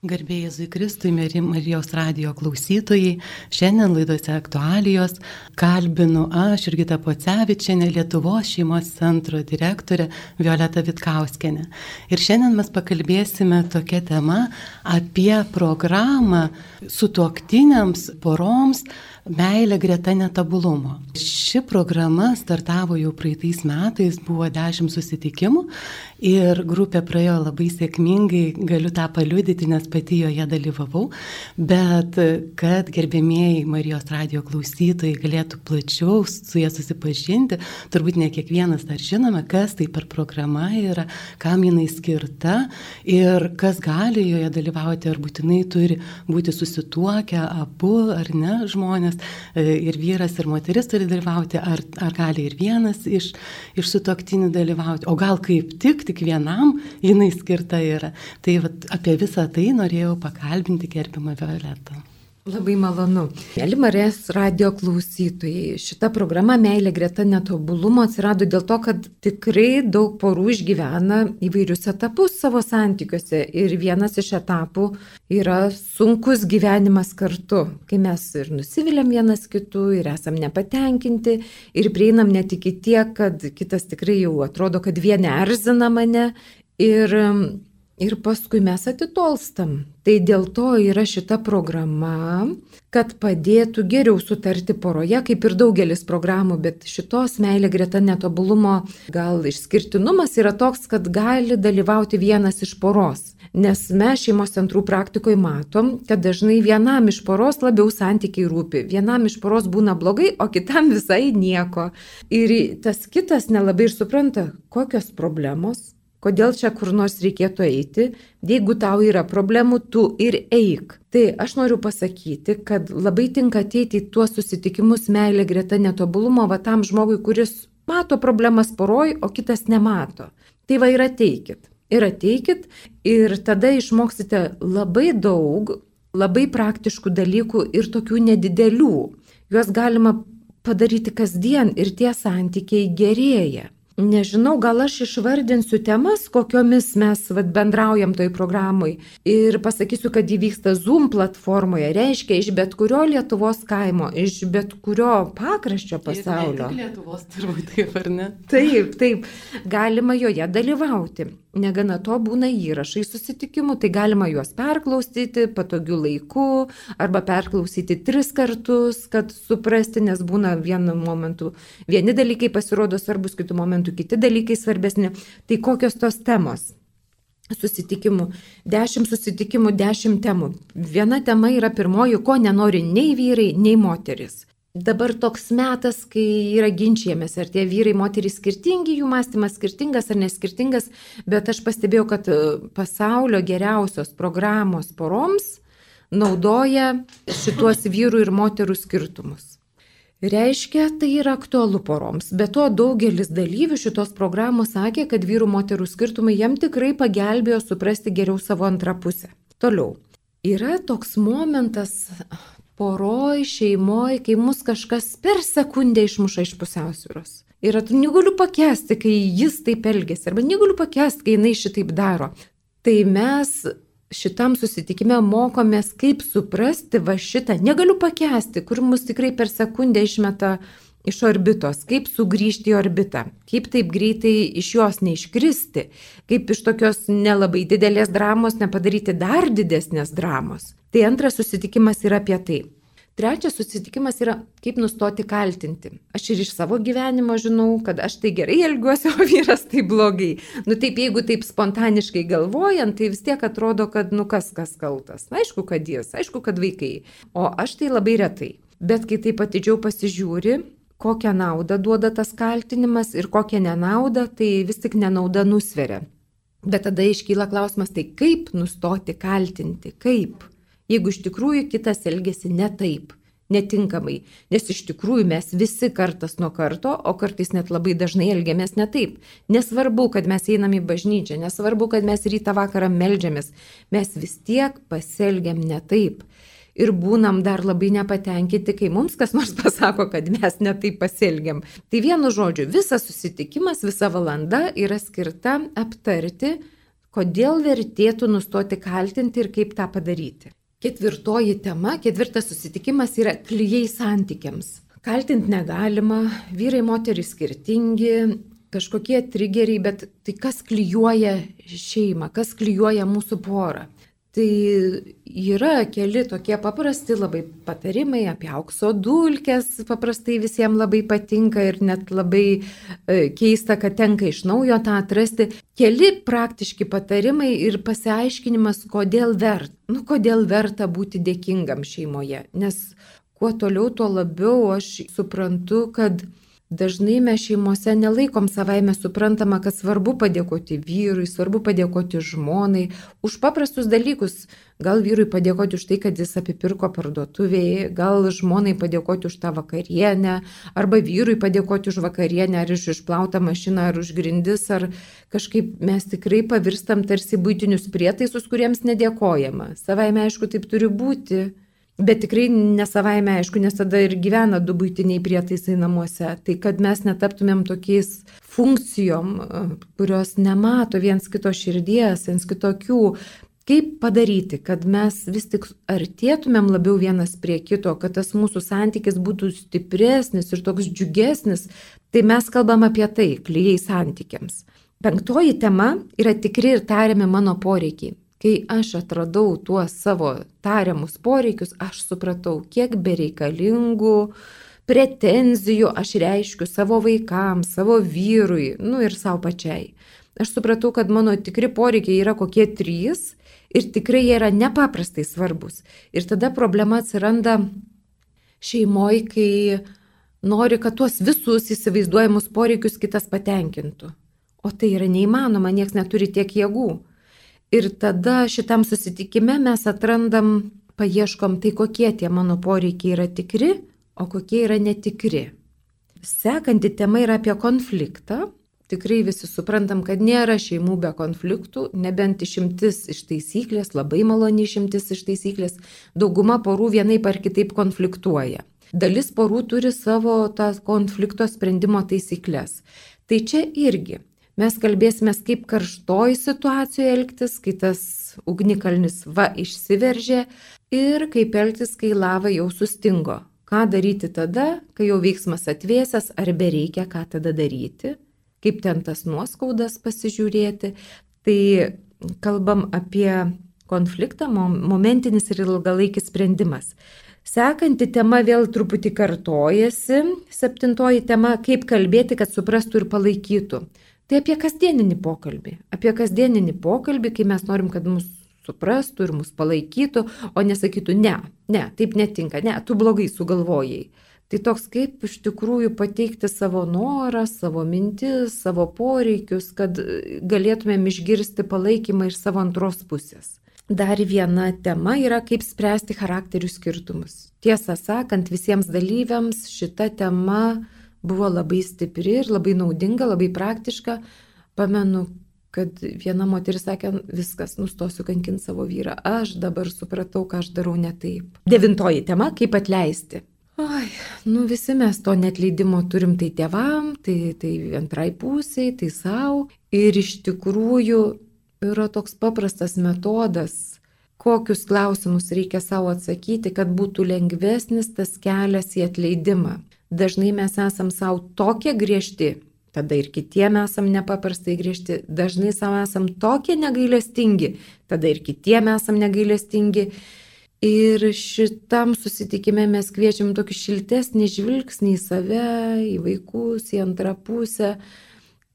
Garbėjai Jėzui Kristui, mėly Marijos radio klausytojai, šiandien laidose aktualijos kalbinu aš ir Gita Pocevičiane, Lietuvos šeimos centro direktorė Violeta Vitkauskenė. Ir šiandien mes pakalbėsime tokia tema apie programą sutuoktiniams poroms Meilė greta netobulumo. Ši programa startavo jau praeitais metais, buvo dešimt susitikimų ir grupė praėjo labai sėkmingai, galiu tą paliudyti, nes pati joje dalyvavau, bet kad gerbėmėjai Marijos radio klausytojai galėtų plačiau su jie susipažinti, turbūt ne kiekvienas dar žinome, kas tai per programa yra, kam jinai skirta ir kas gali joje dalyvauti, ar būtinai turi būti susituokę abu ar ne žmonės E, ir vyras, ir moteris turi dalyvauti, ar, ar gali ir vienas iš, iš sutoktinių dalyvauti, o gal kaip tik, tik vienam jinai skirta yra. Tai vat, apie visą tai norėjau pakalbinti gerbimą Violetą. Labai malonu. Mėly Marės radio klausytojai, šita programa Meilė greta netobulumo atsirado dėl to, kad tikrai daug porų išgyvena įvairius etapus savo santykiuose ir vienas iš etapų yra sunkus gyvenimas kartu, kai mes ir nusiviliam vienas kitų ir esam nepatenkinti ir prieinam net iki tiek, kad kitas tikrai jau atrodo, kad vieni erzina mane ir ir paskui mes atitolstam. Tai dėl to yra šita programa, kad padėtų geriau sutarti poroje, kaip ir daugelis programų, bet šitos meilė greta netobulumo gal išskirtinumas yra toks, kad gali dalyvauti vienas iš poros. Nes mes šeimos centrų praktikoje matom, kad dažnai vienam iš poros labiau santykiai rūpi, vienam iš poros būna blogai, o kitam visai nieko. Ir tas kitas nelabai ir supranta, kokios problemos, kodėl čia kur nors reikėtų eiti, jeigu tau yra problemų, tu ir eik. Tai aš noriu pasakyti, kad labai tinka ateiti į tuos susitikimus meilė greta netobulumo, va tam žmogui, kuris mato problemas poroj, o kitas nemato. Tai va ir ateikit. Ir ateikit ir tada išmoksite labai daug, labai praktiškų dalykų ir tokių nedidelių. Juos galima padaryti kasdien ir tie santykiai gerėja. Nežinau, gal aš išvardinsiu temas, kokiomis mes vat, bendraujam toj programui ir pasakysiu, kad įvyksta Zoom platformoje, reiškia iš bet kurio Lietuvos kaimo, iš bet kurio pakraščio pasaulio. Lietuvos turbūt taip, ar ne? Taip, taip, galima joje dalyvauti. Negana to būna įrašai susitikimų, tai galima juos perklausyti patogiu laiku arba perklausyti tris kartus, kad suprasti, nes būna vienu momentu vieni dalykai pasirodo svarbus, kitų momentų kiti dalykai svarbesni. Tai kokios tos temos? Susitikimų, dešimt susitikimų, dešimt temų. Viena tema yra pirmoji, ko nenori nei vyrai, nei moteris. Dabar toks metas, kai yra ginčiamės, ar tie vyrai, moterys skirtingi, jų mąstymas skirtingas ar neskirtingas, bet aš pastebėjau, kad e, pasaulio geriausios programos poroms naudoja šituos vyrų ir moterų skirtumus. Reiškia, tai yra aktualu poroms. Be to, daugelis dalyvių šitos programos sakė, kad vyrų moterų skirtumai jam tikrai pagelbėjo suprasti geriau savo antrą pusę. Toliau. Yra toks momentas, poroj, šeimoj, kai mus kažkas per sekundę išmuša iš pusiausvyros. Ir tu negaliu pakesti, kai jis taip elgesi, arba negaliu pakesti, kai jinai šitaip daro. Tai mes šitam susitikime mokomės, kaip suprasti va šitą, negaliu pakesti, kur mus tikrai per sekundę išmeta iš orbitos, kaip sugrįžti į orbitą, kaip taip greitai iš jos neiškristi, kaip iš tokios nelabai didelės dramos nepadaryti dar didesnės dramos. Tai antras susitikimas yra apie tai. Trečias susitikimas yra, kaip nustoti kaltinti. Aš ir iš savo gyvenimo žinau, kad aš tai gerai elgiuosi, o vyras tai blogai. Nu taip, jeigu taip spontaniškai galvojant, tai vis tiek atrodo, kad nu kas kas kaltas. Aišku, kad jis, aišku, kad vaikai. O aš tai labai retai. Bet kai taip atidžiau pasižiūri, kokią naudą duoda tas kaltinimas ir kokią nenaudą, tai vis tik nenauda nusveria. Bet tada iškyla klausimas, tai kaip nustoti kaltinti, kaip, jeigu iš tikrųjų kitas elgesi ne taip, netinkamai, nes iš tikrųjų mes visi kartas nuo karto, o kartais net labai dažnai elgiamės ne taip. Nesvarbu, kad mes einam į bažnyčią, nesvarbu, kad mes rytą vakarą melžiamės, mes vis tiek pasielgiam ne taip. Ir būnam dar labai nepatenkinti, kai mums kas nors pasako, kad mes netaip pasielgiam. Tai vienu žodžiu, visas susitikimas, visa valanda yra skirta aptarti, kodėl vertėtų nustoti kaltinti ir kaip tą padaryti. Ketvirtoji tema, ketvirtas susitikimas yra klyjei santykiams. Kaltinti negalima, vyrai, moterys skirtingi, kažkokie trigeriai, bet tai kas klyjuoja šeimą, kas klyjuoja mūsų porą. Tai yra keli tokie paprasti labai patarimai apie aukso dulkes, paprastai visiems labai patinka ir net labai e, keista, kad tenka iš naujo tą atrasti. Keli praktiški patarimai ir pasiaiškinimas, kodėl verta. Nu, kodėl verta būti dėkingam šeimoje. Nes kuo toliau, tuo labiau aš suprantu, kad Dažnai mes šeimose nelaikom savaime suprantama, kad svarbu padėkoti vyrui, svarbu padėkoti žmonai už paprastus dalykus. Gal vyrui padėkoti už tai, kad jis apipirko parduotuvėje, gal žmonai padėkoti už tą vakarienę, arba vyrui padėkoti už vakarienę, ar už išplautą mašiną, ar už grindis, ar kažkaip mes tikrai pavirstam tarsi būtinius prietaisus, kuriems nedėkojama. Savaime aišku, taip turi būti. Bet tikrai nesavaime aišku, nes tada ir gyvena du būtiniai prietaisai namuose. Tai kad mes netaptumėm tokiais funkcijom, kurios nemato viens kito širdies, viens kitokių. Kaip padaryti, kad mes vis tik artėtumėm labiau vienas prie kito, kad tas mūsų santykis būtų stipresnis ir toks džiugesnis, tai mes kalbam apie tai, klyjei santykiams. Penktoji tema yra tikri ir tariami mano poreikiai. Kai aš atradau tuos savo tariamus poreikius, aš supratau, kiek bereikalingų pretenzijų aš reiškiu savo vaikams, savo vyrui, nu ir savo pačiai. Aš supratau, kad mano tikri poreikiai yra kokie trys ir tikrai jie yra nepaprastai svarbus. Ir tada problema atsiranda šeimoje, kai nori, kad tuos visus įsivaizduojamus poreikius kitas patenkintų. O tai yra neįmanoma, niekas neturi tiek jėgų. Ir tada šitam susitikime mes atrandam, paieškom, tai kokie tie mano poreikiai yra tikri, o kokie yra netikri. Sekanti tema yra apie konfliktą. Tikrai visi suprantam, kad nėra šeimų be konfliktų, nebent išimtis iš taisyklės, labai maloni išimtis iš taisyklės. Dauguma porų vienaip ar kitaip konfliktuoja. Dalis porų turi savo tas konflikto sprendimo taisyklės. Tai čia irgi Mes kalbėsime, kaip karštoj situacijoje elgtis, kai tas ugnikalnis va išsiveržė ir kaip elgtis, kai lava jau sustingo. Ką daryti tada, kai jau veiksmas atvėsęs, ar bereikia ką tada daryti, kaip ten tas nuoskaudas pasižiūrėti. Tai kalbam apie konfliktą, momentinis ir ilgalaikis sprendimas. Sekanti tema vėl truputį kartojasi. Septintoji tema - kaip kalbėti, kad suprastų ir palaikytų. Tai apie kasdieninį pokalbį. Apie kasdieninį pokalbį, kai mes norim, kad mus suprastų ir mus palaikytų, o nesakytų, ne, ne, taip netinka, ne, tu blogai sugalvojai. Tai toks kaip iš tikrųjų pateikti savo norą, savo mintis, savo poreikius, kad galėtumėm išgirsti palaikymą iš savo antros pusės. Dar viena tema yra, kaip spręsti charakterių skirtumus. Tiesą sakant, visiems dalyviams šita tema buvo labai stipri ir labai naudinga, labai praktiška. Pamenu, kad viena moteris sakė, viskas, nustosiu kankinti savo vyrą. Aš dabar supratau, ką aš darau ne taip. Devintoji tema - kaip atleisti. Oi, nu visi mes to netleidimo turim tai tėvam, tai, tai antrai pusiai, tai savo. Ir iš tikrųjų yra toks paprastas metodas, kokius klausimus reikia savo atsakyti, kad būtų lengvesnis tas kelias į atleidimą dažnai mes esam savo tokie griežti, tada ir kitiem esam nepaprastai griežti, dažnai savo esam tokie negailestingi, tada ir kitiem esam negailestingi. Ir šitam susitikime mes kviečiam tokį šiltesnį žvilgsnį į save, į vaikus, į antrą pusę,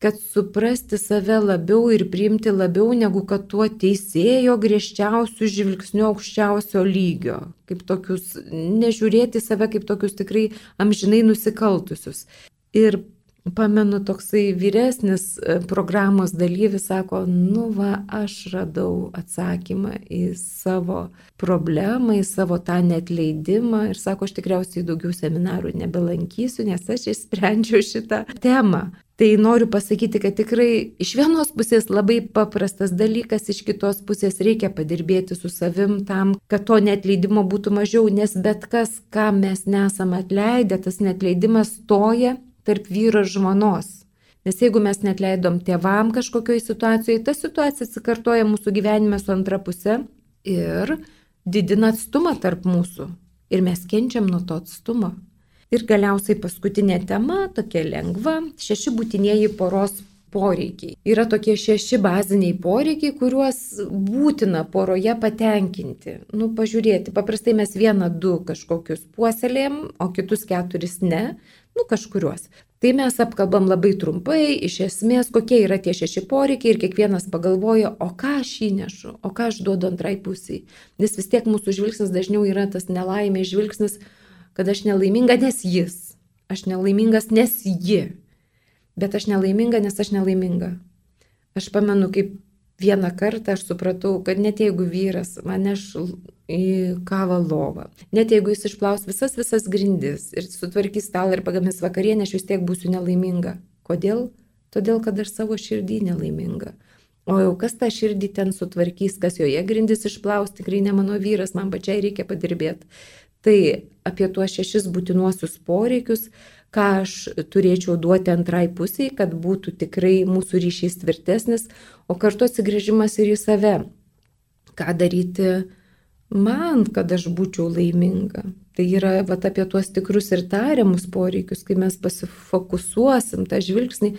kad suprasti save labiau ir priimti labiau negu kad tuo teisėjo griežčiausių žvilgsnių aukščiausio lygio, kaip tokius, nežiūrėti save kaip tokius tikrai amžinai nusikaltusius. Ir pamenu, toksai vyresnis e, programos dalyvis sako, nu va, aš radau atsakymą į savo problemą, į savo tą netleidimą ir sako, aš tikriausiai daugiau seminarų nebelankysiu, nes aš išsprendžiau šitą temą. Tai noriu pasakyti, kad tikrai iš vienos pusės labai paprastas dalykas, iš kitos pusės reikia padirbėti su savim tam, kad to netleidimo būtų mažiau, nes bet kas, ką mes nesam atleidę, tas netleidimas stoja tarp vyro ir žmonos. Nes jeigu mes net leidom tėvam kažkokioje situacijoje, ta situacija atsikartoja mūsų gyvenime su antra pusė ir didina atstumą tarp mūsų. Ir mes kenčiam nuo to atstumo. Ir galiausiai paskutinė tema, tokia lengva, šeši būtinieji poros poreikiai. Yra tokie šeši baziniai poreikiai, kuriuos būtina poroje patenkinti. Nu, pažiūrėti, paprastai mes vieną, du kažkokius puoselėjom, o kitus keturis ne, nu kažkuriuos. Tai mes apkalbam labai trumpai, iš esmės, kokie yra tie šeši poreikiai ir kiekvienas pagalvoja, o ką aš įnešu, o ką aš duodu antrai pusiai. Nes vis tiek mūsų žvilgsnis dažniau yra tas nelaimė žvilgsnis, kad aš nelaiminga, nes jis. Aš nelaimingas, nes ji bet aš nelaiminga, nes aš nelaiminga. Aš pamenu, kaip vieną kartą aš supratau, kad net jeigu vyras mane į kavą lovą, net jeigu jis išplaus visas visas grindis ir sutvarkys stalą ir pagamins vakarienę, aš vis tiek būsiu nelaiminga. Kodėl? Todėl, kad aš savo širdį nelaiminga. O jau kas tą širdį ten sutvarkys, kas joje grindis išplaus, tikrai ne mano vyras, man pačiai reikia padirbėti. Tai apie tuos šešis būtinuosius poreikius ką aš turėčiau duoti antrai pusiai, kad būtų tikrai mūsų ryšys tvirtesnis, o kartu atsigrėžimas ir į save. Ką daryti man, kad aš būčiau laiminga. Tai yra vat, apie tuos tikrus ir tariamus poreikius, kai mes pasifokusuosim tą žvilgsnį,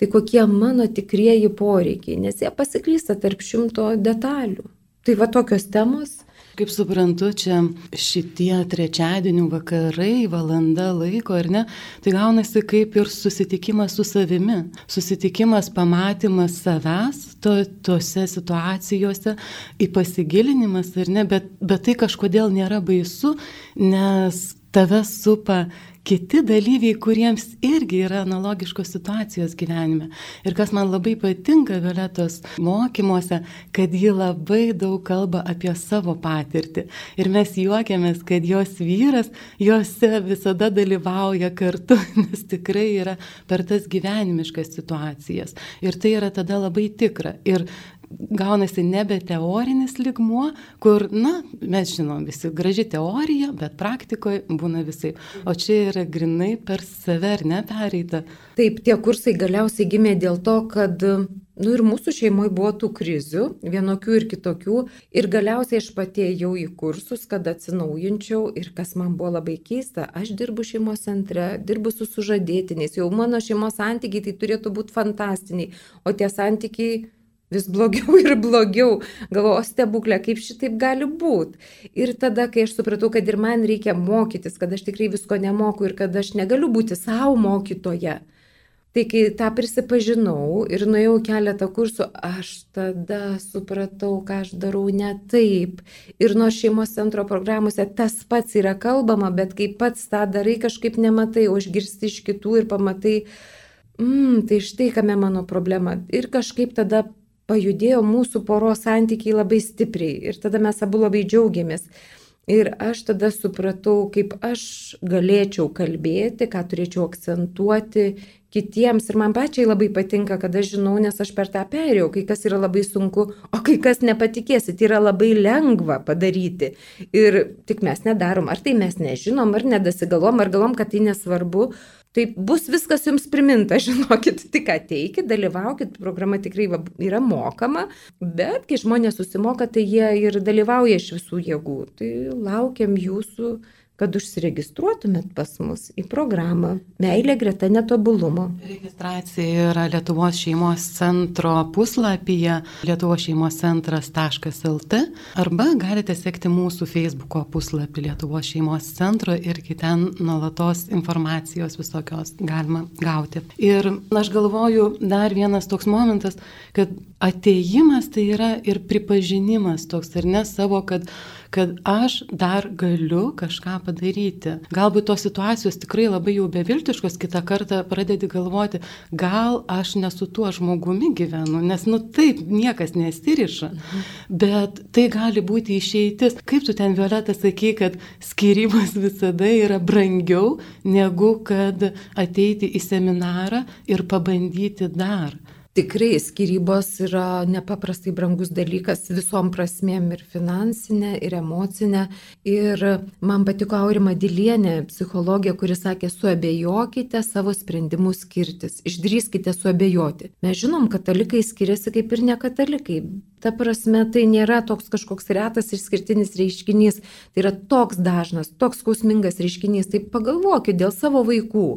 tai kokie mano tikrieji poreikiai, nes jie pasiklysta tarp šimto detalių. Tai va tokios temos Kaip suprantu, čia šitie trečiadienių vakarai, valanda laiko, ar ne, tai gaunasi kaip ir susitikimas su savimi, susitikimas, pamatymas savęs to, tose situacijose, į pasigilinimas, ar ne, bet, bet tai kažkodėl nėra baisu, nes tave supa kiti dalyviai, kuriems irgi yra analogiškos situacijos gyvenime. Ir kas man labai patinka Violetos mokymuose, kad ji labai daug kalba apie savo patirtį. Ir mes juokiamės, kad jos vyras juose visada dalyvauja kartu, nes tikrai yra per tas gyvenimiškas situacijas. Ir tai yra tada labai tikra. Ir gaunasi nebe teorinis ligmuo, kur, na, mes žinom visi, graži teorija, bet praktikoje būna visai. O čia yra grinai per save ar ne pereita. Taip, tie kursai galiausiai gimė dėl to, kad Nu ir mūsų šeimoje buvo tų krizių, vienokių ir kitokių. Ir galiausiai aš patėjau į kursus, kad atsinaujinčiau. Ir kas man buvo labai keista, aš dirbu šeimos centre, dirbu su sužadėtiniais. Jau mano šeimos santykiai tai turėtų būti fantastiniai. O tie santykiai vis blogiau ir blogiau. Galvoju, o stebuklė, kaip šitaip gali būti. Ir tada, kai aš supratau, kad ir man reikia mokytis, kad aš tikrai visko nemoku ir kad aš negaliu būti savo mokytoje. Tai kai tą prisipažinau ir nuėjau keletą kursų, aš tada supratau, ką aš darau ne taip. Ir nors šeimos centro programuose tas pats yra kalbama, bet kai pats tą darai, kažkaip nematai, o išgirsti iš kitų ir pamatai, mm, tai štai kame mano problema. Ir kažkaip tada pajudėjo mūsų poros santykiai labai stipriai ir tada mes abu labai džiaugiamės. Ir aš tada supratau, kaip aš galėčiau kalbėti, ką turėčiau akcentuoti kitiems. Ir man pačiai labai patinka, kad aš žinau, nes aš per tą perėjau, kai kas yra labai sunku, o kai kas nepatikėsit, yra labai lengva padaryti. Ir tik mes nedarom, ar tai mes nežinom, ar nedasigalvom, ar galvom, kad tai nesvarbu. Tai bus viskas jums priminta, žinokit, tik ateikit, dalyvaukit, programa tikrai yra mokama, bet kai žmonės susimoka, tai jie ir dalyvauja iš visų jėgų. Tai laukiam jūsų kad užsiregistruotumėt pas mus į programą Meilė greta netobulumo. Registracija yra Lietuvos šeimos centro puslapyje lietuvos-šeimos-centras.lt arba galite sekti mūsų Facebook'o puslapį Lietuvos šeimos centro ir ten nuolatos informacijos visokios galima gauti. Ir aš galvoju, dar vienas toks momentas, kad ateimas tai yra ir pripažinimas toks, ar ne savo, kad kad aš dar galiu kažką padaryti. Galbūt tos situacijos tikrai labai jau beviltiškos, kitą kartą pradedi galvoti, gal aš nesu tuo žmogumi gyvenu, nes, nu taip, niekas nesiriša, bet tai gali būti išeitis. Kaip tu ten, Violeta, sakai, kad skirybos visada yra brangiau negu kad ateiti į seminarą ir pabandyti dar. Tikrai skirybos yra nepaprastai brangus dalykas visom prasmėm ir finansinė, ir emocinė. Ir man patiko Aurima Dilienė, psichologija, kuris sakė, suabejokite savo sprendimus skirtis, išdrįskite suabejoti. Mes žinom, katalikai skiriasi kaip ir nekatalikai. Ta prasme, tai nėra toks kažkoks retas išskirtinis reiškinys, tai yra toks dažnas, toks skausmingas reiškinys. Tai pagalvokit dėl savo vaikų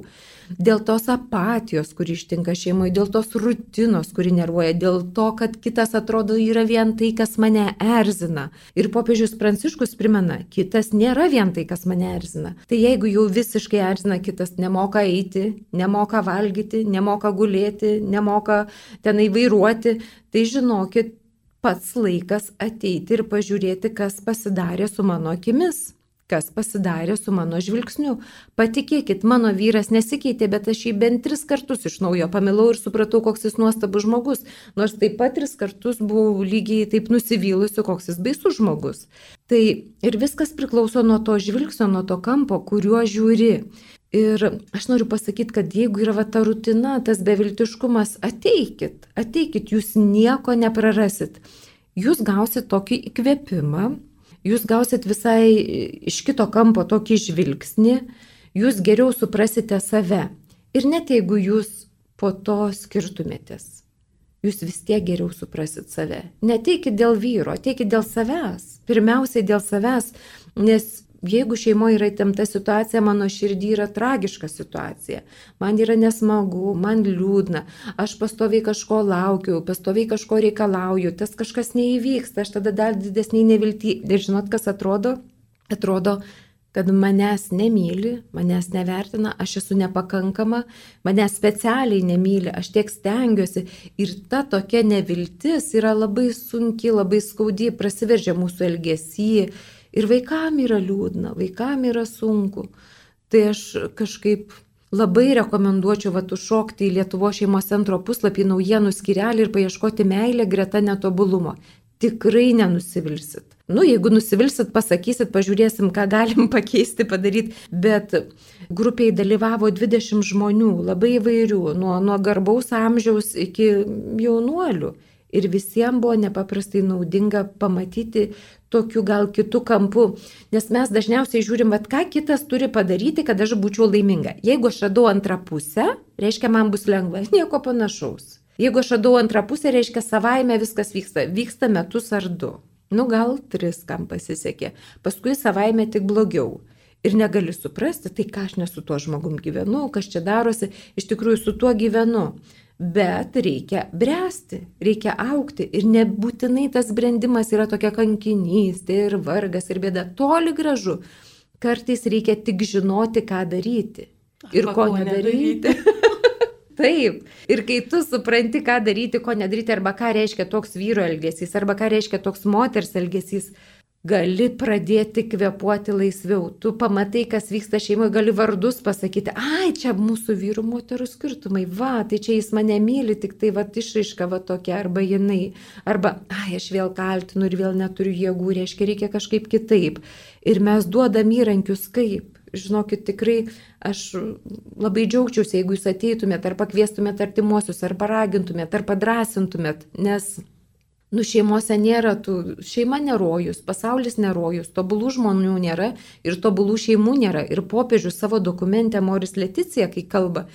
dėl tos apatijos, kuri ištinka šeimoje, dėl tos rutinos, kuri nervuoja, dėl to, kad kitas atrodo yra vien tai, kas mane erzina. Ir popiežius Pranciškus primena, kitas nėra vien tai, kas mane erzina. Tai jeigu jau visiškai erzina kitas, nemoka eiti, nemoka valgyti, nemoka gulėti, nemoka tenai vairuoti, tai žinokit, pats laikas ateiti ir pažiūrėti, kas pasidarė su mano akimis kas pasidarė su mano žvilgsniu. Patikėkit, mano vyras nesikeitė, bet aš jį bent tris kartus iš naujo pamilau ir supratau, koks jis nuostabus žmogus. Nors taip pat tris kartus buvau lygiai taip nusivylusi, koks jis baisus žmogus. Tai ir viskas priklauso nuo to žvilgsnio, nuo to kampo, kuriuo žiūri. Ir aš noriu pasakyti, kad jeigu yra va, ta rutina, tas beviltiškumas, ateikit, ateikit, jūs nieko neprarasit. Jūs gausit tokį įkvėpimą, jūs gausit visai iš kito kampo tokį žvilgsnį, jūs geriau suprasite save. Ir net jeigu jūs po to skirtumėtės, jūs vis tiek geriau suprasit save. Neteikit dėl vyro, ateikit dėl savęs. Pirmiausiai dėl savęs, nes jeigu šeimoje yra įtempta situacija, mano širdį yra tragiška situacija. Man yra nesmagu, man liūdna, aš pastoviai kažko laukiu, pastoviai kažko reikalauju, tas kažkas neįvyksta, aš tada dar didesnį neviltį. Ir žinot, kas atrodo? Atrodo, kad manęs nemyli, manęs nevertina, aš esu nepakankama, manęs specialiai nemyli, aš tiek stengiuosi ir ta tokia neviltis yra labai sunki, labai skaudi, prasiveržia mūsų elgesį Ir vaikam yra liūdna, vaikam yra sunku. Tai aš kažkaip labai rekomenduočiau vat užšokti į Lietuvo šeimos centro puslapį naujienų skirelį ir paieškoti meilę greta netobulumo. Tikrai nenusivilsit. Nu, jeigu nusivilsit, pasakysit, pažiūrėsim, ką galim pakeisti, padaryti. Bet grupiai dalyvavo 20 žmonių, labai įvairių, nuo, nuo garbaus amžiaus iki jaunuolių. Ir visiems buvo nepaprastai naudinga pamatyti tokiu gal kitų kampų. Nes mes dažniausiai žiūrim, at ką kitas turi padaryti, kad aš būčiau laiminga. Jeigu aš radau antrą pusę, reiškia, man bus lengva. Nieko panašaus. Jeigu aš radau antrą pusę, reiškia, savaime viskas vyksta. Vyksta metus ar du. Nu gal tris, kam pasisekė. Paskui savaime tik blogiau. Ir negali suprasti, tai ką aš nesu tuo žmogum gyvenu, kas čia darosi, iš tikrųjų su tuo gyvenu bet reikia bręsti, reikia aukti ir nebūtinai tas brendimas yra tokia kankinystė ir vargas ir bėda, toli gražu. Kartais reikia tik žinoti, ką daryti ir Arba ko ko nedaryti. Taip. Ir kai tu supranti, ką daryti, ko nedaryti, arba ką reiškia toks vyro elgesys, arba ką reiškia toks moters elgesys, gali pradėti kvepuoti laisviau. Tu pamatai, kas vyksta šeimoje, gali vardus pasakyti, ai, čia mūsų vyrų moterų skirtumai, va, tai čia jis mane myli, tik tai va išraiška va tokia, arba jinai, arba, ai, aš vėl kaltinu ir vėl neturiu jėgų, reiškia, reikia kažkaip kitaip. Ir mes duodam įrankius kaip. Žinokit, tikrai aš labai džiaugčiausi, jeigu jūs ateitumėt ar pakviestumėt artimuosius, ar paragintumėt, ar padrasintumėt, nes Nu, šeimose nėra tų, šeima nerojus, pasaulis nerojus, tobulų žmonių nėra ir tobulų šeimų nėra. Ir popiežius savo dokumente Moris Leticija, kai kalba,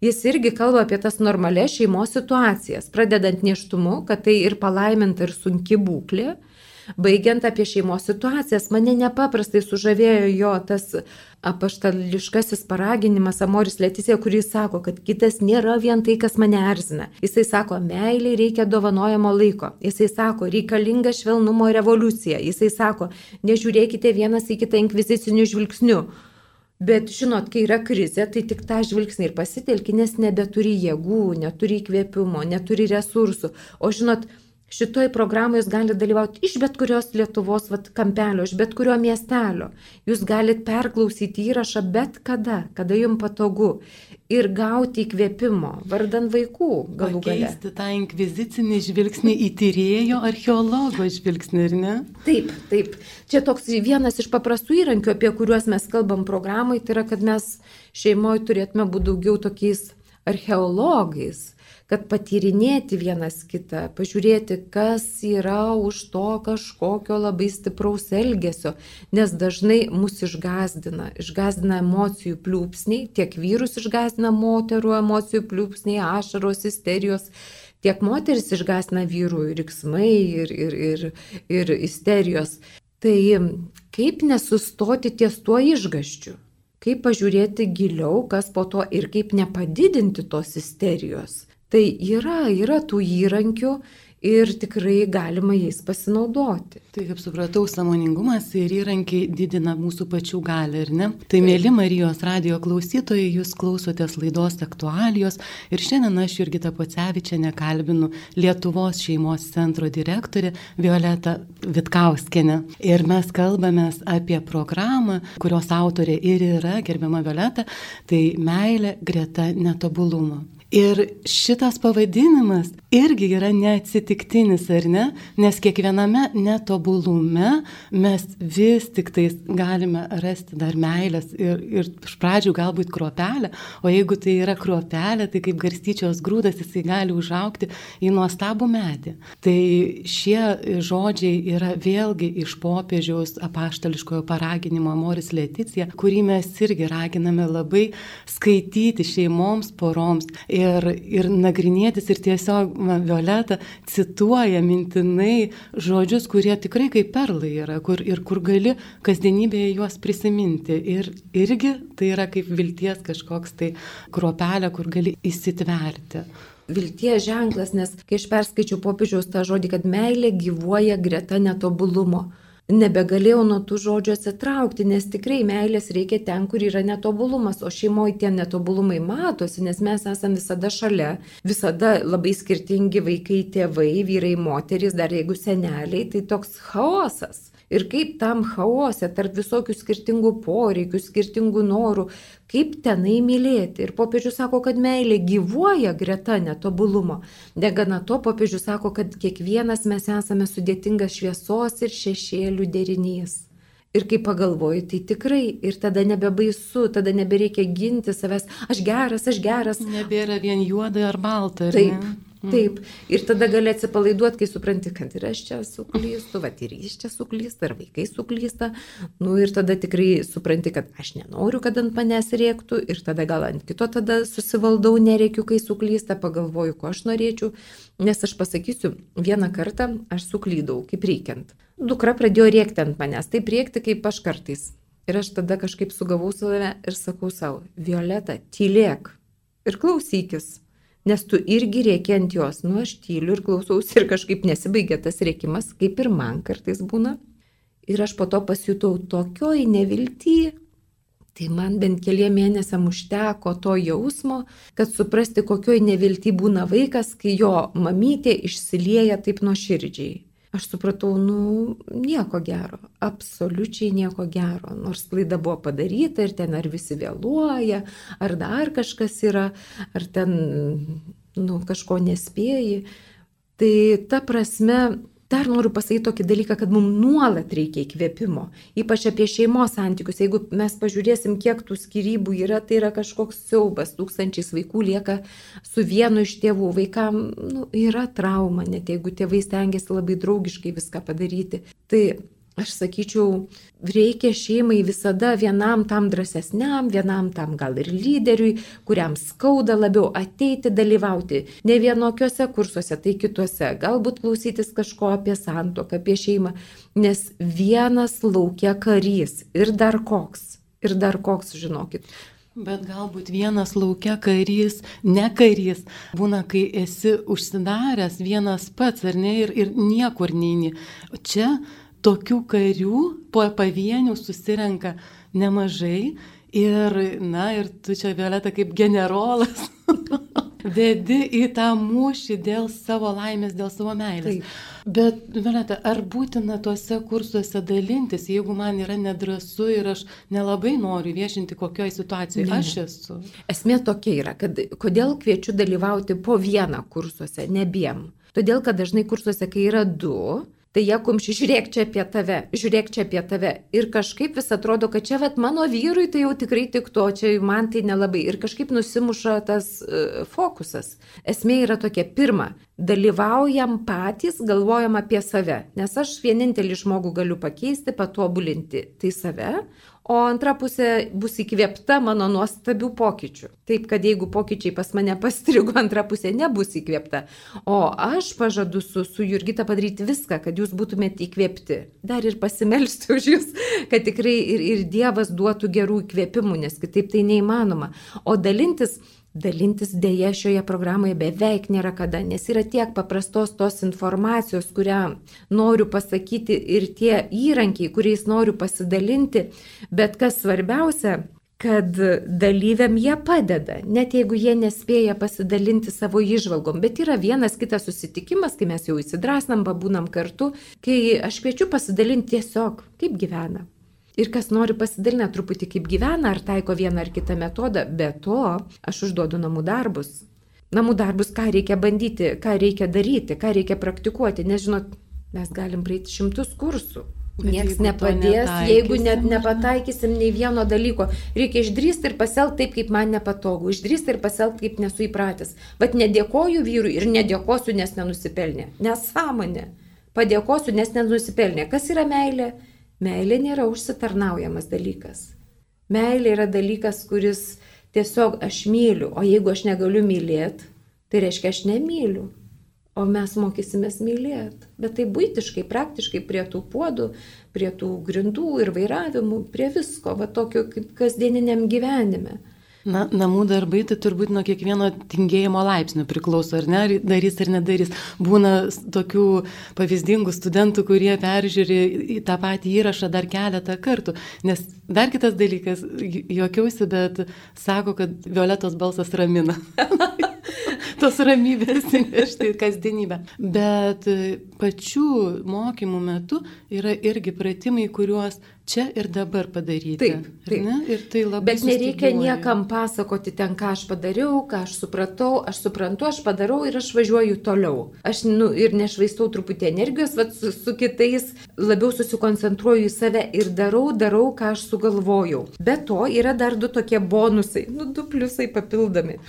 jis irgi kalba apie tas normalias šeimos situacijas, pradedant neštumu, kad tai ir palaiminta ir sunki būklė, baigiant apie šeimos situacijas. Mane nepaprastai sužavėjo jo tas apaštališkasis paraginimas Amoris Letisė, kuris sako, kad kitas nėra vien tai, kas mane erzina. Jisai sako, meiliai reikia dovanojamo laiko. Jisai sako, reikalinga švelnumo revoliucija. Jisai sako, nežiūrėkite vienas į kitą inkviziciniu žvilgsniu. Bet žinot, kai yra krizė, tai tik tą žvilgsnį ir pasitelki, nes nebeturi jėgų, neturi įkvėpimo, neturi resursų. O žinot, Šitoj programoje jūs galite dalyvauti iš bet kurios Lietuvos vat, kampelio, iš bet kurio miestelio. Jūs galite perklausyti įrašą bet kada, kada jums patogu. Ir gauti įkvėpimo, vardant vaikų galų gale. Keisti tą inkvizicinį žvilgsnį į tyrėjo archeologo žvilgsnį, ar ne? Taip, taip. Čia toks vienas iš paprastų įrankių, apie kuriuos mes kalbam programai, tai yra, kad mes šeimoje turėtume būti daugiau tokiais archeologais, kad patyrinėti vienas kitą, pažiūrėti, kas yra už to kažkokio labai stipraus elgesio, nes dažnai mus išgazdina, išgazdina emocijų pliūpsniai, tiek vyrus išgazdina moterų emocijų pliūpsniai, ašaros, isterijos. Tiek moteris išgasina vyrų riksmai ir, ir, ir, ir isterijos. Tai kaip nesustoti ties tuo išgaščiu? Kaip pažiūrėti giliau, kas po to ir kaip nepadidinti tos isterijos? Tai yra, yra tų įrankių ir tikrai galima jais pasinaudoti. Tai kaip supratau, samoningumas ir įrankiai didina mūsų pačių galę, ar ne? Tai mėly Marijos radio klausytojai, jūs klausotės laidos aktualijos ir šiandien aš Jurgita Pocevičiane kalbinu Lietuvos šeimos centro direktorę Violetą Vitkauskenę. Ir mes kalbame apie programą, kurios autorė ir yra gerbiama Violeta, tai meilė greta netobulumo. Ir šitas pavadinimas irgi yra neatsitiktinis, ar ne? Nes kiekviename netobulume mes vis tik tais galime rasti dar meilės ir, ir iš pradžių galbūt kruopelę, o jeigu tai yra kruopelė, tai kaip garstyčios grūdas jisai gali užaukti į nuostabų medį. Tai šie žodžiai yra vėlgi iš popiežiaus apaštališkojo paraginimo Amoris Leticija, kurį mes irgi raginame labai skaityti šeimoms, poroms ir, ir nagrinėtis ir tiesiog man Violeta cituoja mintinai žodžius, kurie tikrai kaip perlai yra kur, ir kur gali kasdienybėje juos prisiminti. Ir irgi tai yra kaip vilties kažkoks tai kruopelė, kur gali įsitverti vilties ženklas, nes kai aš perskaičiau popiežiaus tą žodį, kad meilė gyvuoja greta netobulumo nebegalėjau nuo tų žodžių atsitraukti, nes tikrai meilės reikia ten, kur yra netobulumas, o šeimoje tie netobulumai matosi, nes mes esame visada šalia, visada labai skirtingi vaikai, tėvai, vyrai, moterys, dar jeigu seneliai, tai toks chaosas. Ir kaip tam chaose, tarp visokių skirtingų poreikių, skirtingų norų, kaip tenai mylėti. Ir popiežius sako, kad meilė gyvuoja greta netobulumo. Negana to, popiežius sako, kad kiekvienas mes esame sudėtingas šviesos ir šešėlių derinys. Ir kai pagalvoju, tai tikrai ir tada nebebaisu, tada nebereikia ginti savęs, aš geras, aš geras. Nebėra vien juoda ar balta. Taip, ne? Mm. Taip, ir tada gali atsipalaiduoti, kai supranti, kad ir aš čia suklystu, va ir jis čia suklysta, ir vaikai suklysta. Nu ir tada tikrai supranti, kad aš nenoriu, kad ant manęs rėktų, ir tada gal ant kito tada susivaldau, nereikiu, kai suklysta, pagalvoju, ko aš norėčiau. Nes aš pasakysiu, vieną kartą aš suklydau, kaip reikiant. Dukra pradėjo rėkti ant manęs, taip rėkti kaip aš kartais. Ir aš tada kažkaip sugavau save ir sakau savo, Violeta, tylėk ir klausykis nes tu irgi rėki ant jos, nu aš tyliu ir klausausi ir kažkaip nesibaigia tas rėkimas, kaip ir man kartais būna. Ir aš po to pasijutau tokioj nevilty, tai man bent keliem mėnesiam užteko to jausmo, kad suprasti, kokioj nevilty būna vaikas, kai jo mamytė išsilieja taip nuoširdžiai. Aš supratau, nu, nieko gero, absoliučiai nieko gero, nors klaida buvo padaryta ir ten ar visi vėluoja, ar dar kažkas yra, ar ten, nu, kažko nespėjai. Tai ta prasme, Dar noriu pasakyti tokį dalyką, kad mums nuolat reikia įkvėpimo, ypač apie šeimos santykius. Jeigu mes pažiūrėsim, kiek tų skirybų yra, tai yra kažkoks siaubas, tūkstančiais vaikų lieka su vienu iš tėvų. Vaikam nu, yra trauma, net jeigu tėvai stengiasi labai draugiškai viską padaryti. Tai aš sakyčiau, reikia šeimai visada vienam tam drąsesniam, vienam tam gal ir lyderiui, kuriam skauda labiau ateiti dalyvauti ne vienokiuose kursuose, tai kituose, galbūt klausytis kažko apie santoką, apie šeimą, nes vienas laukia karys ir dar koks, ir dar koks, žinokit. Bet galbūt vienas laukia karys, ne karys, būna, kai esi užsidaręs vienas pats, ar ne, ir, ir niekur neini. Čia tokių karių po pavienių susirenka nemažai ir, na, ir tu čia, Violeta, kaip generolas, vedi į tą mūšį dėl savo laimės, dėl savo meilės. Taip. Bet, Violeta, ar būtina tuose kursuose dalintis, jeigu man yra nedrasu ir aš nelabai noriu viešinti, kokioje situacijoje ne, aš esu? Esmė tokia yra, kad kodėl kviečiu dalyvauti po vieną kursuose, ne abiem. Todėl, kad dažnai kursuose, kai yra du, Tai jie kumščiai, žiūrėk čia apie tave, žiūrėk čia apie tave. Ir kažkaip vis atrodo, kad čia vat mano vyrui tai jau tikrai tik to, čia man tai nelabai. Ir kažkaip nusimuša tas uh, fokusas. Esmė yra tokia, pirma, dalyvaujam patys, galvojam apie save. Nes aš vienintelį žmogų galiu pakeisti, patobulinti tai save, o antra pusė bus įkvėpta mano nuostabių pokyčių. Taip, kad jeigu pokyčiai pas mane pastrigo, antra pusė nebus įkvėpta. O aš pažadu su, su Jurgita padaryti viską, kad jūs būtumėte įkvėpti. Dar ir pasimelsti už jūs, kad tikrai ir, ir Dievas duotų gerų įkvėpimų, nes kitaip tai neįmanoma. O dalintis Dalintis dėja šioje programoje beveik nėra kada, nes yra tiek paprastos tos informacijos, kurią noriu pasakyti ir tie įrankiai, kuriais noriu pasidalinti, bet kas svarbiausia, kad dalyviam jie padeda, net jeigu jie nespėja pasidalinti savo išvalgom, bet yra vienas kitas susitikimas, kai mes jau įsidrasnam, pabūnam kartu, kai aš kviečiu pasidalinti tiesiog, kaip gyvena, ir kas nori pasidalina truputį kaip gyvena, ar taiko vieną ar kitą metodą, be to aš užduodu namų darbus. Namų darbus, ką reikia bandyti, ką reikia daryti, ką reikia praktikuoti, nes žinot, mes galim praeiti šimtus kursų. Niekas nepadės, jeigu net nepataikysim nei vieno dalyko. Reikia išdrysti ir pasielgti taip, kaip man nepatogu. Išdrysti ir pasielgti, kaip nesu įpratęs. Bet nedėkoju vyrui ir nedėkosiu, nes nenusipelnė. Nesąmonė. Padėkosiu, nes nenusipelnė. Kas yra meilė? Meilė nėra užsitarnaujamas dalykas. Meilė yra dalykas, kuris tiesiog aš myliu, o jeigu aš negaliu mylėti, tai reiškia aš nemyliu. O mes mokysimės mylėti. Bet tai būtiškai, praktiškai prie tų puodų, prie tų grindų ir vairavimų, prie visko, va tokio kaip kasdieniniam gyvenime. Na, namų darbai tai turbūt nuo kiekvieno tingėjimo laipsnių priklauso, ar ne, ar darys ar nedarys. Būna tokių pavyzdingų studentų, kurie peržiūri tą patį įrašą dar keletą kartų. Nes dar kitas dalykas, juokiausi, bet sako, kad Violetos balsas ramina. tos ramybės įnešti į kasdienybę. Bet pačių mokymų metu yra irgi pratimai, kuriuos čia ir dabar padaryti. Taip, taip. Ne? Ir tai labai. Bet nereikia niekam pasakoti ten, ką aš padariau, ką aš supratau, aš suprantu, aš padarau ir aš važiuoju toliau. Aš nu, ir nešvaistau truputį energijos, bet su, su kitais labiau susikoncentruoju į save ir darau, darau, ką aš sugalvojau. Be to yra dar du tokie bonusai, nu, du pliusai papildomi.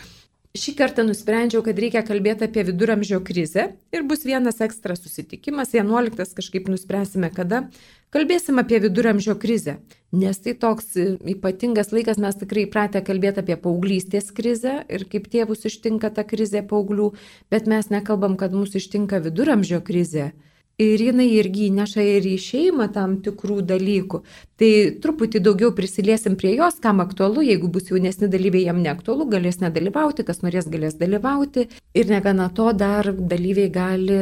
Šį kartą nusprendžiau, kad reikia kalbėti apie viduramžio krizę ir bus vienas ekstra susitikimas, 11 kažkaip nuspręsime kada. Kalbėsim apie viduramžio krizę, nes tai toks ypatingas laikas, mes tikrai įpratę kalbėti apie paauglystės krizę ir kaip tėvus ištinka ta krizė paauglių, bet mes nekalbam, kad mūsų ištinka viduramžio krizė. Ir jinai irgi įneša ir į šeimą tam tikrų dalykų. Tai truputį daugiau prisiliesim prie jos, kam aktualu, jeigu bus jaunesni dalyviai, jam neaktualu, galės nedalyvauti, kas norės galės dalyvauti. Ir negana to, dar dalyviai gali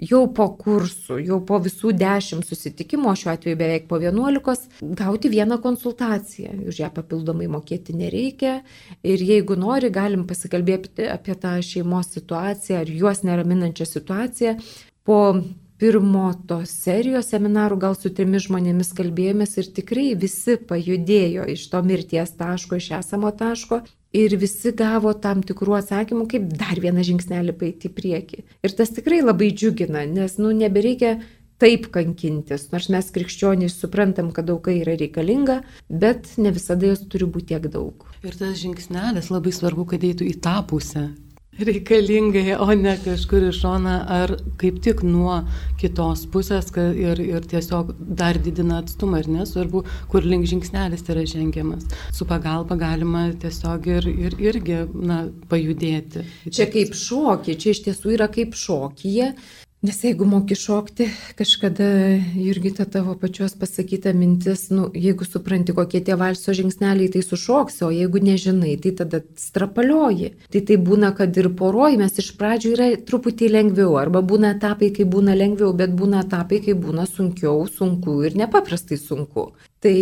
jau po kursų, jau po visų dešimt susitikimų, šiuo atveju beveik po vienuolikos, gauti vieną konsultaciją. Už ją papildomai mokėti nereikia. Ir jeigu nori, galim pasikalbėti apie tą šeimos situaciją ar juos neraminančią situaciją. Po pirmo tos serijos seminarų gal su trimis žmonėmis kalbėjomės ir tikrai visi pajudėjo iš to mirties taško, iš esamo taško ir visi gavo tam tikrų atsakymų, kaip dar vieną žingsnelį paeiti į priekį. Ir tas tikrai labai džiugina, nes, nu, nebereikia taip kankintis, nors mes krikščionys suprantam, kad auka yra reikalinga, bet ne visada jos turi būti tiek daug. Ir tas žingsnelis labai svarbu, kad eitų į tą pusę, reikalingai, o ne kažkur iš šona ar kaip tik nuo kitos pusės ir, ir tiesiog dar didina atstumą ir nesvarbu, kur link žingsnelis yra žengiamas. Su pagalba galima tiesiog ir, ir irgi na, pajudėti. Čia kaip šokį, čia iš tiesų yra kaip šokyje, Nes jeigu moki šokti, kažkada Jurgita tavo pačios pasakyta mintis, nu, jeigu supranti, kokie tie valso žingsneliai, tai sušoksi, o jeigu nežinai, tai tada strapalioji. Tai tai būna, kad ir poroj mes iš pradžių yra truputį lengviau, arba būna etapai, kai būna lengviau, bet būna etapai, kai būna sunkiau, sunku ir nepaprastai sunku. Tai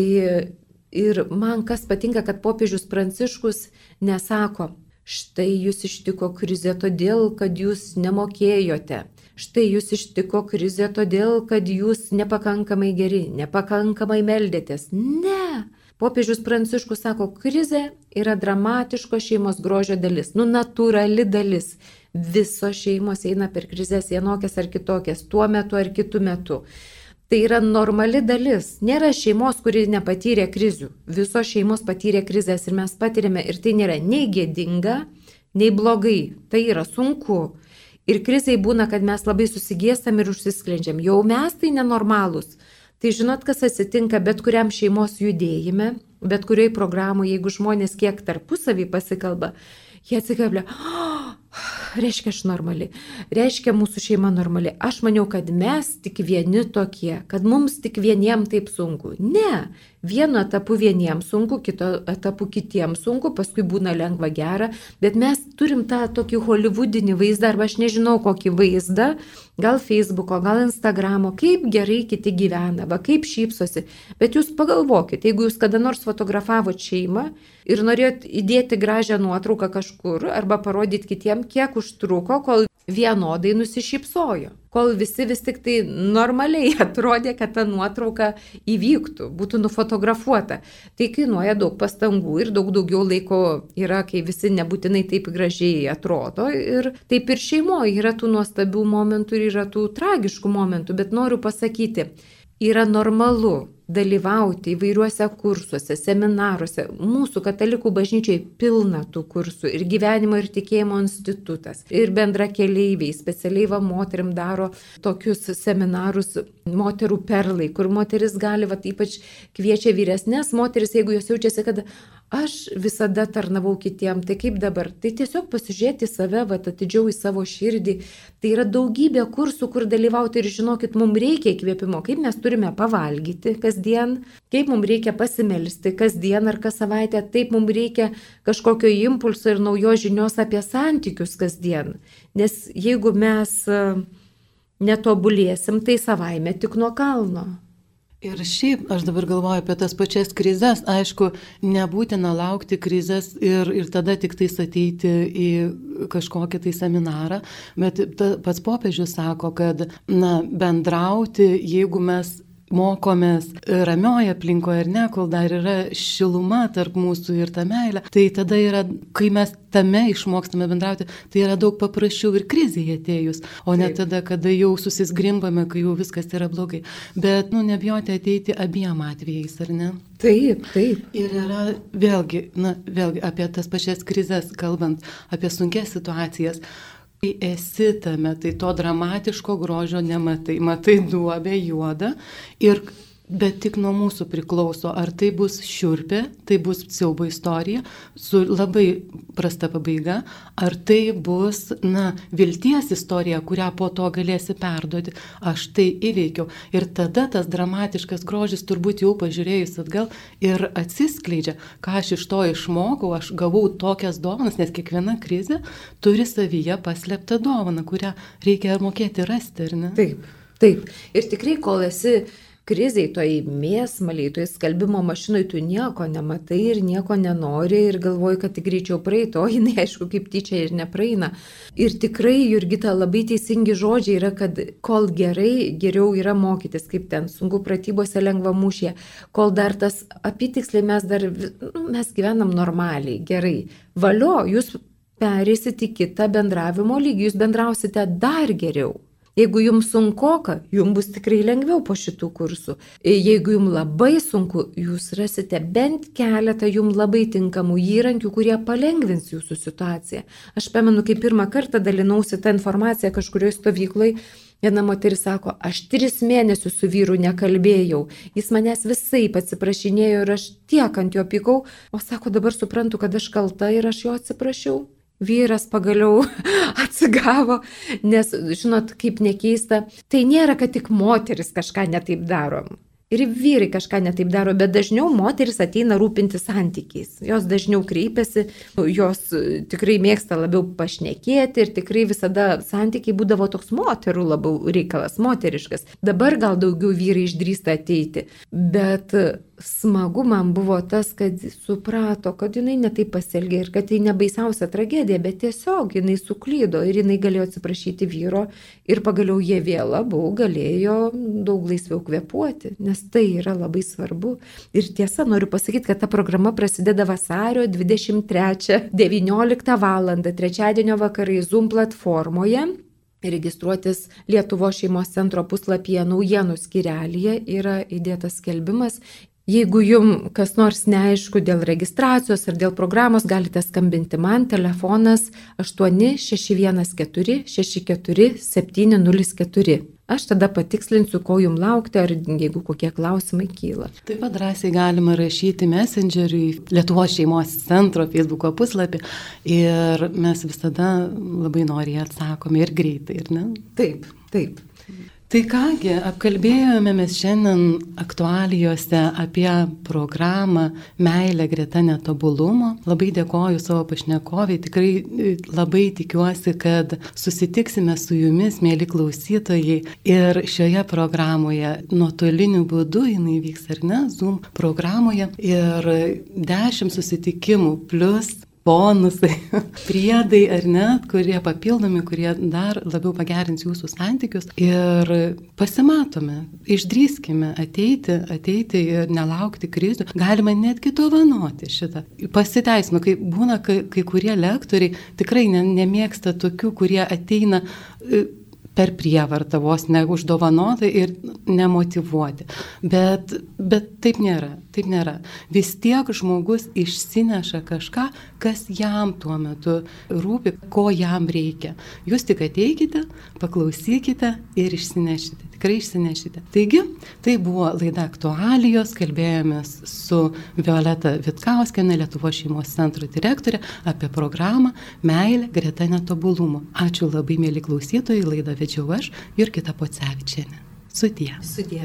ir man kas patinka, kad popiežius Pranciškus nesako, štai jūs ištiko krizė todėl, kad jūs nemokėjote štai jūs ištiko krizė todėl, kad jūs nepakankamai geri, nepakankamai meldėtės. Ne. Popiežius Pranciškus sako, krizė yra dramatiško šeimos grožio dalis, nu natūrali dalis. Visos šeimos eina per krizės vienokias ar kitokias, tuo metu ar kitu metu. Tai yra normali dalis. Nėra šeimos, kuri nepatyrė krizių. Visos šeimos patyrė krizės ir mes patyrėme ir tai nėra nei gėdinga, nei blogai. Tai yra sunku. Ir krizai būna, kad mes labai susigėstam ir užsisklendžiam. Jau mes tai nenormalūs. Tai žinot, kas atsitinka bet kuriam šeimos judėjime, bet kurioj programoje, jeigu žmonės kiek tarpusavį pasikalba, jie atsikablia, oh, reiškia aš normali, reiškia mūsų šeima normali. Aš maniau, kad mes tik vieni tokie, kad mums tik vieniem taip sunku. Ne, Vienu etapu vieniems sunku, kito etapu kitiems sunku, paskui būna lengva gera, bet mes turim tą tokį holivudinį vaizdą, arba aš nežinau kokį vaizdą, gal Facebooko, gal Instagramo, kaip gerai kiti gyvena, va kaip šypsosi. Bet jūs pagalvokit, jeigu jūs kada nors fotografavot šeimą ir norėjot įdėti gražią nuotrauką kažkur arba parodyti kitiem, kiek užtruko, kol vienodai nusišypsojo. Kol visi vis tik tai normaliai atrodė, kad ta nuotrauka įvyktų, būtų nufotografuota. Tai kainuoja daug pastangų ir daug daugiau laiko yra, kai visi nebūtinai taip gražiai atrodo. Ir taip ir šeimoje yra tų nuostabių momentų ir yra tų tragiškų momentų. Bet noriu pasakyti, yra normalu dalyvauti įvairiuose kursuose, seminaruose. Mūsų katalikų bažnyčiai pilna tų kursų ir gyvenimo ir tikėjimo institutas. Ir bendra keleiviai, specialiai va moterim daro tokius seminarus moterų perlai, kur moteris gali, va ypač kviečia vyresnės moteris, jeigu jos jaučiasi, kad aš visada tarnavau kitiem, tai kaip dabar? Tai tiesiog pasižiūrėti save, va atidžiau į savo širdį. Tai yra daugybė kursų, kur dalyvauti ir žinokit, mums reikia įkvėpimo, kaip mes turime pavalgyti, kas kasdien, kaip mums reikia pasimelsti kasdien ar kas savaitę, taip mums reikia kažkokio impulso ir naujos žinios apie santykius kasdien. Nes jeigu mes e, netobulėsim, tai savaime tik nuo kalno. Ir šiaip aš dabar galvoju apie tas pačias krizės, aišku, nebūtina laukti krizės ir, ir tada tik tais ateiti į kažkokį tai seminarą, bet ta, pats popiežius sako, kad na, bendrauti, jeigu mes mokomės ramioje aplinkoje ir ne, kol dar yra šiluma tarp mūsų ir ta meilė, tai tada yra, kai mes tame išmokstame bendrauti, tai yra daug paprasčiau ir krizėje atėjus, o ne Taip. tada, kada jau susisgrimbame, kai jau viskas yra blogai. Bet, nu, nebijoti ateiti abiem atvejais, ar ne? Taip, taip. Ir yra vėlgi, na, vėlgi apie tas pačias krizės kalbant, apie sunkes situacijas. Kai esi tame, tai to dramatiško grožio nematai, matai duobę juodą ir Bet tik nuo mūsų priklauso, ar tai bus šiurpė, tai bus siaubo istorija su labai prasta pabaiga, ar tai bus, na, vilties istorija, kurią po to galėsi perduoti. Aš tai įveikiau. Ir tada tas dramatiškas grožis turbūt jau pažiūrėjus atgal ir atsiskleidžia, ką aš iš to išmokau, aš gavau tokias dovanas, nes kiekviena krizė turi savyje paslėptą dovaną, kurią reikia mokėti rasti, ar ne? Taip, taip. Ir tikrai, kol esi krizai, toj mėsmaliai, toj skalbimo mašinai tu nieko nematai ir nieko nenori ir galvoji, kad tik greičiau praeito, o jinai aišku kaip tyčia ir nepraeina. Ir tikrai, Jurgita, labai teisingi žodžiai yra, kad kol gerai, geriau yra mokytis, kaip ten sunku pratybose lengva mūšė, kol dar tas apitiksliai mes dar, nu, mes gyvenam normaliai, gerai. Valio, jūs perėsite į kitą bendravimo lygį, jūs bendrausite dar geriau. Jeigu jums sunkoka, jums bus tikrai lengviau po šitų kursų. Jeigu jums labai sunku, jūs rasite bent keletą jums labai tinkamų įrankių, kurie palengvins jūsų situaciją. Aš pamenu, kai pirmą kartą dalinausi tą informaciją kažkurioje stovykloje, Viena moteris sako, aš tris mėnesius su vyru nekalbėjau, jis manęs visai atsiprašinėjo ir aš tiek ant jo pykau, o sako, dabar suprantu, kad aš kalta ir aš jo atsiprašiau vyras pagaliau atsigavo, nes, žinot, kaip nekeista, tai nėra, kad tik moteris kažką netaip darom. Ir vyrai kažką netaip daro, bet dažniau moteris ateina rūpinti santykiais. Jos dažniau kreipiasi, jos tikrai mėgsta labiau pašnekėti ir tikrai visada santykiai būdavo toks moterų labiau reikalas, moteriškas. Dabar gal daugiau vyrai išdrįsta ateiti, bet smagu man buvo tas, kad suprato, kad jinai netaip pasielgė ir kad tai nebaisiausia tragedija, bet tiesiog jinai suklydo ir jinai galėjo atsiprašyti vyro ir pagaliau jie vėl abu galėjo daug laisviau kvepuoti, nes tai yra labai svarbu. Ir tiesa, noriu pasakyti, kad ta programa prasideda vasario 23.19 val. trečiadienio vakarai Zoom platformoje. Registruotis Lietuvo šeimos centro puslapyje naujienų skirelėje yra įdėtas skelbimas Jeigu jums kas nors neaišku dėl registracijos ar dėl programos, galite skambinti man, telefonas 8614644704. Aš tada patikslinsiu, ko jums laukti, ar jeigu kokie klausimai kyla. Taip pat drąsiai galima rašyti Messengeriui Lietuvos šeimos centro Facebook puslapį ir mes visada labai noriai atsakome ir greitai, ir ne? Taip, taip. Tai kągi, apkalbėjome mes šiandien aktualijose apie programą Meilė greta netobulumo. Labai dėkoju savo pašnekoviai, tikrai e, labai tikiuosi, kad susitiksime su jumis, mėly klausytojai. Ir šioje programoje nuotoliniu būdu jinai vyks ar ne, Zoom programoje. Ir dešimt susitikimų plus bonusai, priedai ar ne, kurie papildomi, kurie dar labiau pagerins jūsų santykius. Ir pasimatome, išdrįskime ateiti, ateiti ir nelaukti krizių. Galima netgi dovanoti šitą. Pasiteisino, kai būna kai, kai kurie lektoriai tikrai ne, nemėgsta tokių, kurie ateina per prievartą vos neuždovanoti ir nemotivuoti. Bet, bet taip nėra, taip nėra. Vis tiek žmogus išsineša kažką, kas jam tuo metu rūpi, ko jam reikia. Jūs tik ateikite, paklausykite ir išsinešite tikrai išsinešite. Taigi, tai buvo laida aktualijos, kalbėjomės su Violeta Vitkauskenė, Lietuvo šeimos centro direktorė, apie programą Meilė greta netobulumo. Ačiū labai, mėly klausytojai, laidą vedžiau aš ir kita Pocevičiane. Sudie. Sudie.